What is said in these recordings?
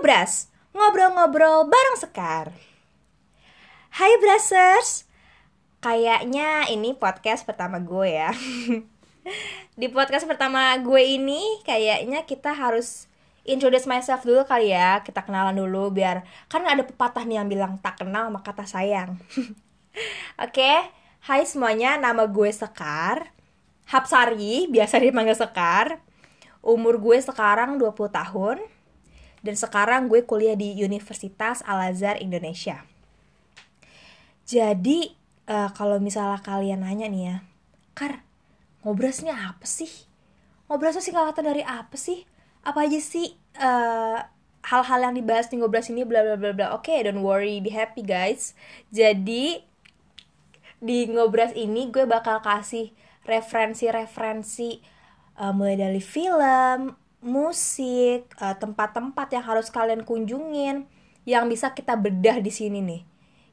Ngobras, ngobrol-ngobrol bareng Sekar. Hai Brasers, kayaknya ini podcast pertama gue ya. Di podcast pertama gue ini kayaknya kita harus introduce myself dulu kali ya. Kita kenalan dulu biar kan ada pepatah nih yang bilang tak kenal maka tak sayang. Oke, hai semuanya, nama gue Sekar. Hapsari, biasa dipanggil Sekar. Umur gue sekarang 20 tahun dan sekarang gue kuliah di Universitas Al-Azhar Indonesia. Jadi uh, kalau misalnya kalian nanya nih ya, Kar, ngobrasnya apa sih? Ngobras itu singkatan dari apa sih? Apa aja sih hal hal-hal yang dibahas di ngobras ini bla bla bla bla. Oke, okay, don't worry, be happy guys. Jadi di ngobras ini gue bakal kasih referensi-referensi uh, mulai dari film, musik, eh, tempat-tempat yang harus kalian kunjungin yang bisa kita bedah di sini nih.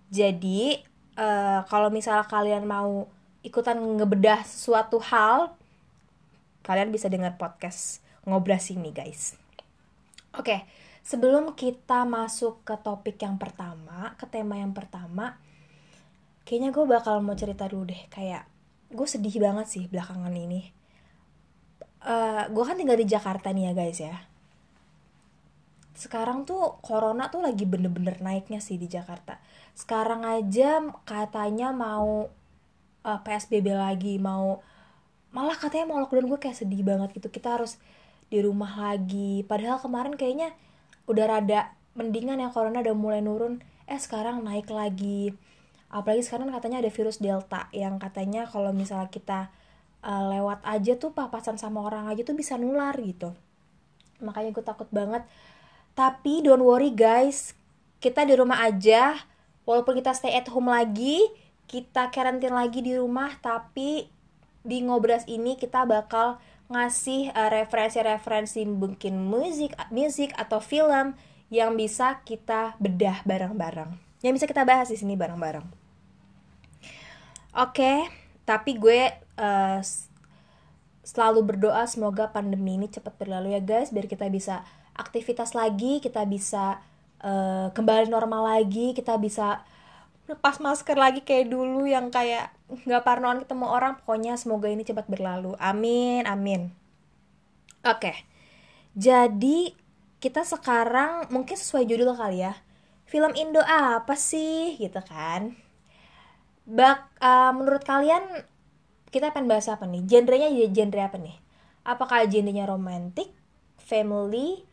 Jadi uh, kalau misalnya kalian mau ikutan ngebedah suatu hal, kalian bisa dengar podcast ngobras ini guys. Oke, sebelum kita masuk ke topik yang pertama, ke tema yang pertama, kayaknya gue bakal mau cerita dulu deh. Kayak gue sedih banget sih belakangan ini uh, eh, gue kan tinggal di Jakarta nih ya guys ya. Sekarang tuh corona tuh lagi bener-bener naiknya sih di Jakarta. Sekarang aja katanya mau uh, eh, PSBB lagi mau malah katanya mau lockdown. Gue kayak sedih banget gitu. Kita harus di rumah lagi. Padahal kemarin kayaknya udah rada mendingan ya corona udah mulai nurun. Eh sekarang naik lagi. Apalagi sekarang katanya ada virus delta yang katanya kalau misalnya kita uh, lewat aja tuh papasan sama orang aja tuh bisa nular gitu. Makanya gue takut banget. Tapi don't worry guys. Kita di rumah aja. Walaupun kita stay at home lagi kita karantin lagi di rumah tapi di ngobras ini kita bakal ngasih uh, referensi-referensi mungkin musik musik atau film yang bisa kita bedah bareng-bareng. Yang bisa kita bahas di sini bareng-bareng. Oke okay, tapi gue uh, selalu berdoa semoga pandemi ini cepat berlalu ya guys. Biar kita bisa aktivitas lagi kita bisa uh, kembali normal lagi kita bisa lepas masker lagi kayak dulu yang kayak nggak parnoan ketemu orang. Pokoknya semoga ini cepat berlalu. Amin amin. Oke. Jadi kita sekarang mungkin sesuai judul kali ya. Film Indo apa sih? Gitu kan. Bak uh, menurut kalian kita akan bahas apa nih? Genrenya genre apa nih? Apakah genrenya romantic, family,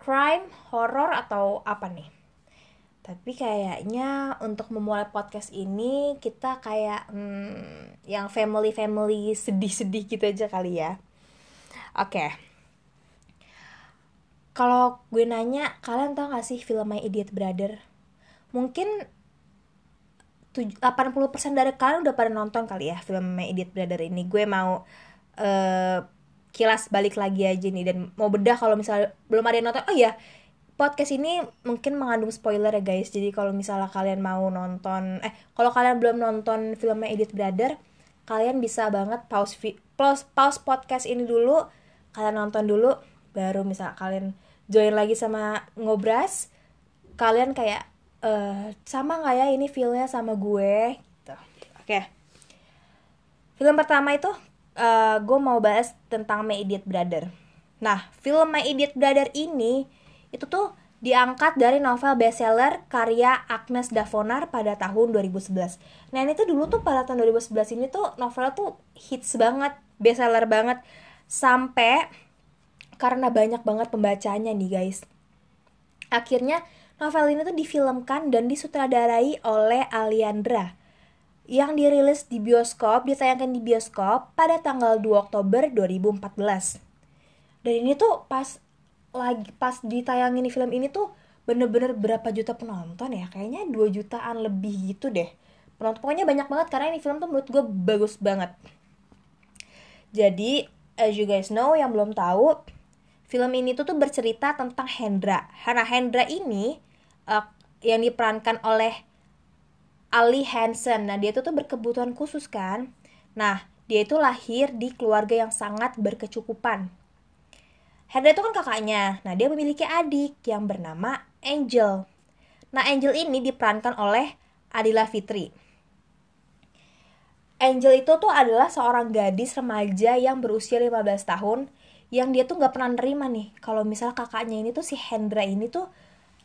crime, horror atau apa nih? Tapi kayaknya untuk memulai podcast ini kita kayak hmm, yang family-family sedih-sedih gitu aja kali ya. Oke. Okay. Kalau gue nanya, kalian tau gak sih film My Idiot Brother? Mungkin 80% dari kalian udah pada nonton kali ya film My Idiot Brother ini. Gue mau uh, kilas balik lagi aja nih dan mau bedah kalau misalnya belum ada yang nonton. Oh iya, podcast ini mungkin mengandung spoiler ya guys. Jadi kalau misalnya kalian mau nonton eh kalau kalian belum nonton film My Idiot Brother, kalian bisa banget pause pause, pause podcast ini dulu, kalian nonton dulu baru misal kalian join lagi sama ngobras kalian kayak uh, sama nggak ya ini feelnya sama gue gitu oke okay. film pertama itu uh, gue mau bahas tentang My Idiot Brother nah film My Idiot Brother ini itu tuh diangkat dari novel bestseller karya Agnes Davonar pada tahun 2011. Nah ini tuh dulu tuh pada tahun 2011 ini tuh novelnya tuh hits banget, bestseller banget. Sampai karena banyak banget pembacanya nih guys. Akhirnya Novel ini tuh difilmkan dan disutradarai oleh Aliandra yang dirilis di bioskop, ditayangkan di bioskop pada tanggal 2 Oktober 2014. Dan ini tuh pas lagi pas ditayangin di film ini tuh bener-bener berapa juta penonton ya? Kayaknya 2 jutaan lebih gitu deh. Penonton pokoknya banyak banget karena ini film tuh menurut gue bagus banget. Jadi as you guys know yang belum tahu film ini tuh tuh bercerita tentang Hendra. Karena Hendra ini uh, yang diperankan oleh Ali Hansen. Nah, dia itu tuh berkebutuhan khusus kan. Nah, dia itu lahir di keluarga yang sangat berkecukupan. Hendra itu kan kakaknya. Nah, dia memiliki adik yang bernama Angel. Nah, Angel ini diperankan oleh Adila Fitri. Angel itu tuh adalah seorang gadis remaja yang berusia 15 tahun yang dia tuh nggak pernah nerima nih kalau misal kakaknya ini tuh si Hendra ini tuh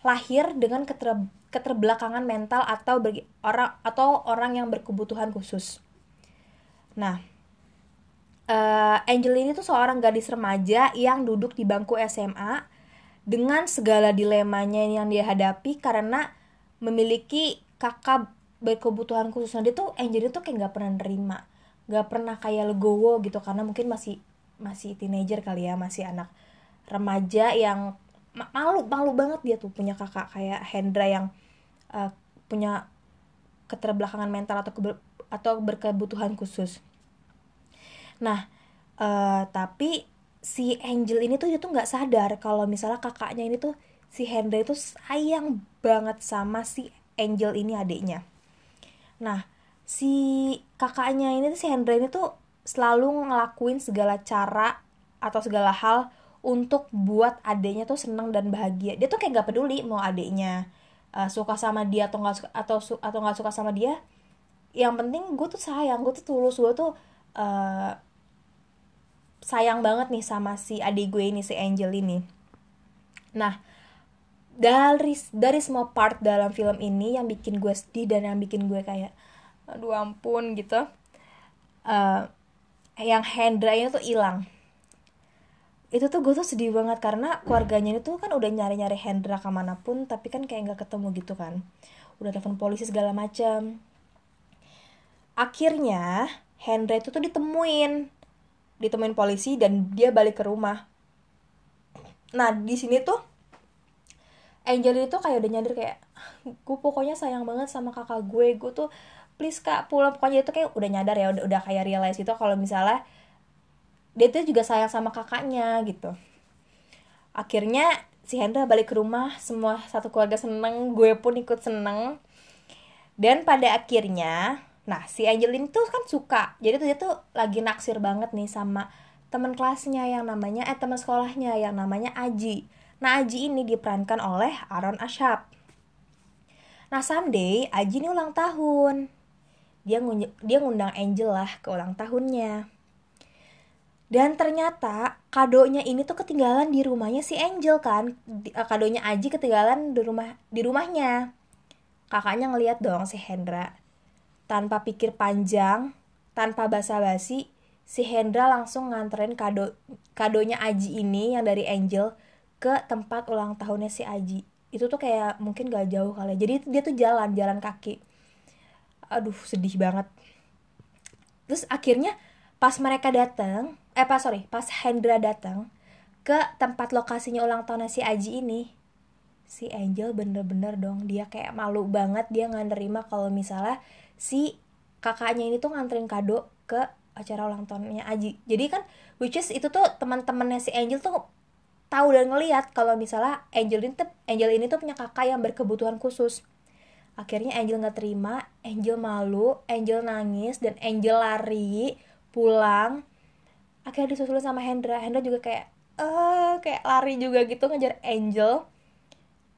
lahir dengan keter, keterbelakangan mental atau bagi orang atau orang yang berkebutuhan khusus. Nah, uh, Angel ini tuh seorang gadis remaja yang duduk di bangku SMA dengan segala dilemanya yang dia hadapi karena memiliki kakak berkebutuhan khusus. Nah, dia tuh Angel itu kayak nggak pernah nerima, nggak pernah kayak legowo gitu karena mungkin masih masih teenager kali ya, masih anak remaja yang malu malu banget dia tuh punya kakak kayak Hendra yang uh, punya keterbelakangan mental atau keber, atau berkebutuhan khusus. Nah, uh, tapi si Angel ini tuh dia tuh nggak sadar kalau misalnya kakaknya ini tuh si Hendra itu sayang banget sama si Angel ini adiknya. Nah, si kakaknya ini tuh si Hendra ini tuh selalu ngelakuin segala cara atau segala hal untuk buat adiknya tuh seneng dan bahagia. Dia tuh kayak gak peduli mau adiknya uh, suka sama dia atau nggak atau su atau nggak suka sama dia. Yang penting gue tuh sayang gue tuh tulus gue tuh uh, sayang banget nih sama si adik gue ini si Angel ini. Nah dari dari semua part dalam film ini yang bikin gue sedih dan yang bikin gue kayak aduh ampun gitu uh, yang Hendra ini tuh hilang itu tuh gue tuh sedih banget karena keluarganya itu kan udah nyari-nyari Hendra ke mana pun tapi kan kayak nggak ketemu gitu kan. Udah telepon polisi segala macam akhirnya Hendra itu tuh ditemuin. Ditemuin polisi dan dia balik ke rumah. Nah di sini tuh Angel itu kayak udah nyadar kayak gue pokoknya sayang banget sama kakak gue. Gue tuh please kak pulang. Pokoknya itu kayak udah nyadar ya udah udah kayak realize itu kalau misalnya dia tuh juga sayang sama kakaknya gitu. Akhirnya si Hendra balik ke rumah semua satu keluarga seneng gue pun ikut seneng. Dan pada akhirnya nah si Angelin tuh kan suka. Jadi tuh dia tuh lagi naksir banget nih sama teman kelasnya yang namanya eh teman sekolahnya yang namanya Aji. Nah Aji ini diperankan oleh Aaron Ashab. Nah someday Aji ini ulang tahun. Dia dia ngundang Angel lah ke ulang tahunnya dan ternyata kadonya ini tuh ketinggalan di rumahnya si Angel kan? Eh, kadonya Aji ketinggalan di rumah di rumahnya. Kakaknya ngeliat dong si Hendra. Tanpa pikir panjang tanpa basa-basi si Hendra langsung nganterin kado kadonya Aji ini yang dari Angel ke tempat ulang tahunnya si Aji. Itu tuh kayak mungkin gak jauh kali ya. jadi dia tuh jalan jalan kaki. Aduh sedih banget. Terus akhirnya pas mereka datang eh pas sorry pas Hendra datang ke tempat lokasinya ulang tahun si Aji ini. Si Angel bener-bener dong dia kayak malu banget dia nggak nerima kalau misalnya si kakaknya ini tuh nganterin kado ke acara ulang tahunnya Aji. Jadi kan which is itu tuh teman-temannya si Angel tuh tahu dan ngeliat kalau misalnya Angel ini tuh Angel ini tuh punya kakak yang berkebutuhan khusus. Akhirnya Angel nggak terima Angel malu Angel nangis dan Angel lari pulang akhirnya disusul sama Hendra. Hendra juga kayak eh kayak lari juga gitu ngejar Angel.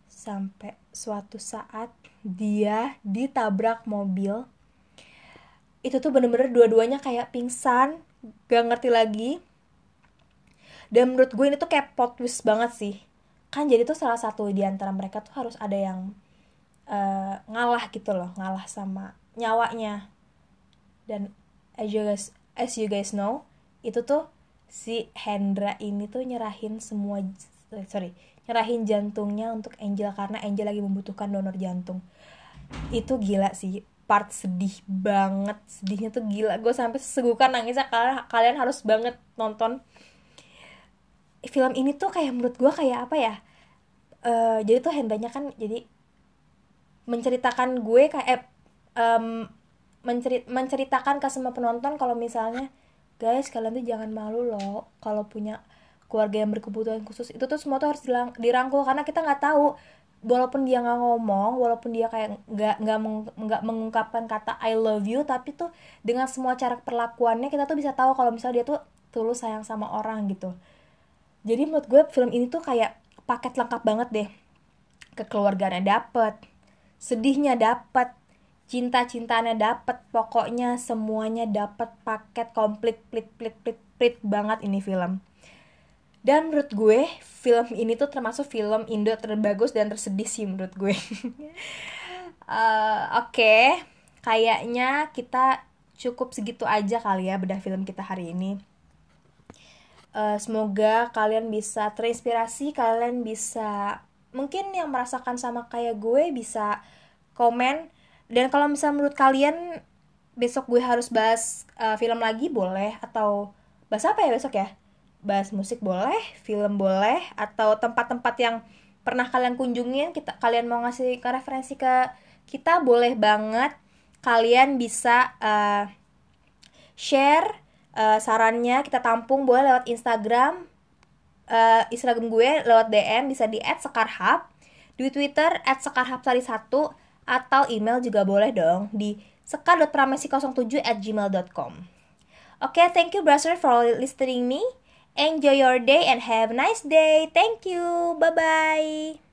Sampai suatu saat dia ditabrak mobil. Itu tuh bener-bener dua-duanya kayak pingsan gak ngerti lagi. Dan menurut gue ini tuh kayak plot twist banget sih. Kan jadi tuh salah satu di antara mereka tuh harus ada yang uh, ngalah gitu loh ngalah sama nyawanya. Dan as you guys as you guys know itu tuh si Hendra ini tuh nyerahin semua sorry nyerahin jantungnya untuk Angel karena Angel lagi membutuhkan donor jantung. Itu gila sih part sedih banget. Sedihnya tuh gila gue sampai segukan nangisnya kalian kalian harus banget nonton. Film ini tuh kayak menurut gue kayak apa ya uh, jadi tuh Hendranya kan jadi menceritakan gue kayak um, mencerit menceritakan ke semua penonton kalau misalnya guys kalian tuh jangan malu loh kalau punya keluarga yang berkebutuhan khusus. Itu tuh semua tuh harus dirangkul karena kita nggak tahu. Walaupun dia nggak ngomong walaupun dia kayak nggak nggak nggak mengungkapkan kata I love you tapi tuh dengan semua cara perlakuannya kita tuh bisa tahu kalau misalnya dia tuh tulus sayang sama orang gitu. Jadi menurut gue film ini tuh kayak paket lengkap banget deh. Kekeluargaannya dapet sedihnya dapet cinta-cintanya dapet pokoknya semuanya dapet paket komplit plit plit plit plit banget ini film dan menurut gue film ini tuh termasuk film Indo terbagus dan tersedih sih menurut gue uh, oke okay. kayaknya kita cukup segitu aja kali ya bedah film kita hari ini uh, semoga kalian bisa terinspirasi kalian bisa mungkin yang merasakan sama kayak gue bisa komen dan kalau misalnya menurut kalian besok gue harus bahas uh, film lagi boleh? Atau bahas apa ya besok ya? Bahas musik boleh film boleh atau tempat-tempat yang pernah kalian kunjungin kita kalian mau ngasih ke referensi ke kita boleh banget. Kalian bisa uh, share uh, sarannya. Kita tampung boleh lewat Instagram uh, Instagram gue lewat DM bisa di @sekarhab di Twitter @sekarhabsari1 atau email juga boleh dong di sekar.pramesi07 at gmail.com Oke, okay, thank you brother for listening me. Enjoy your day and have a nice day. Thank you. Bye-bye.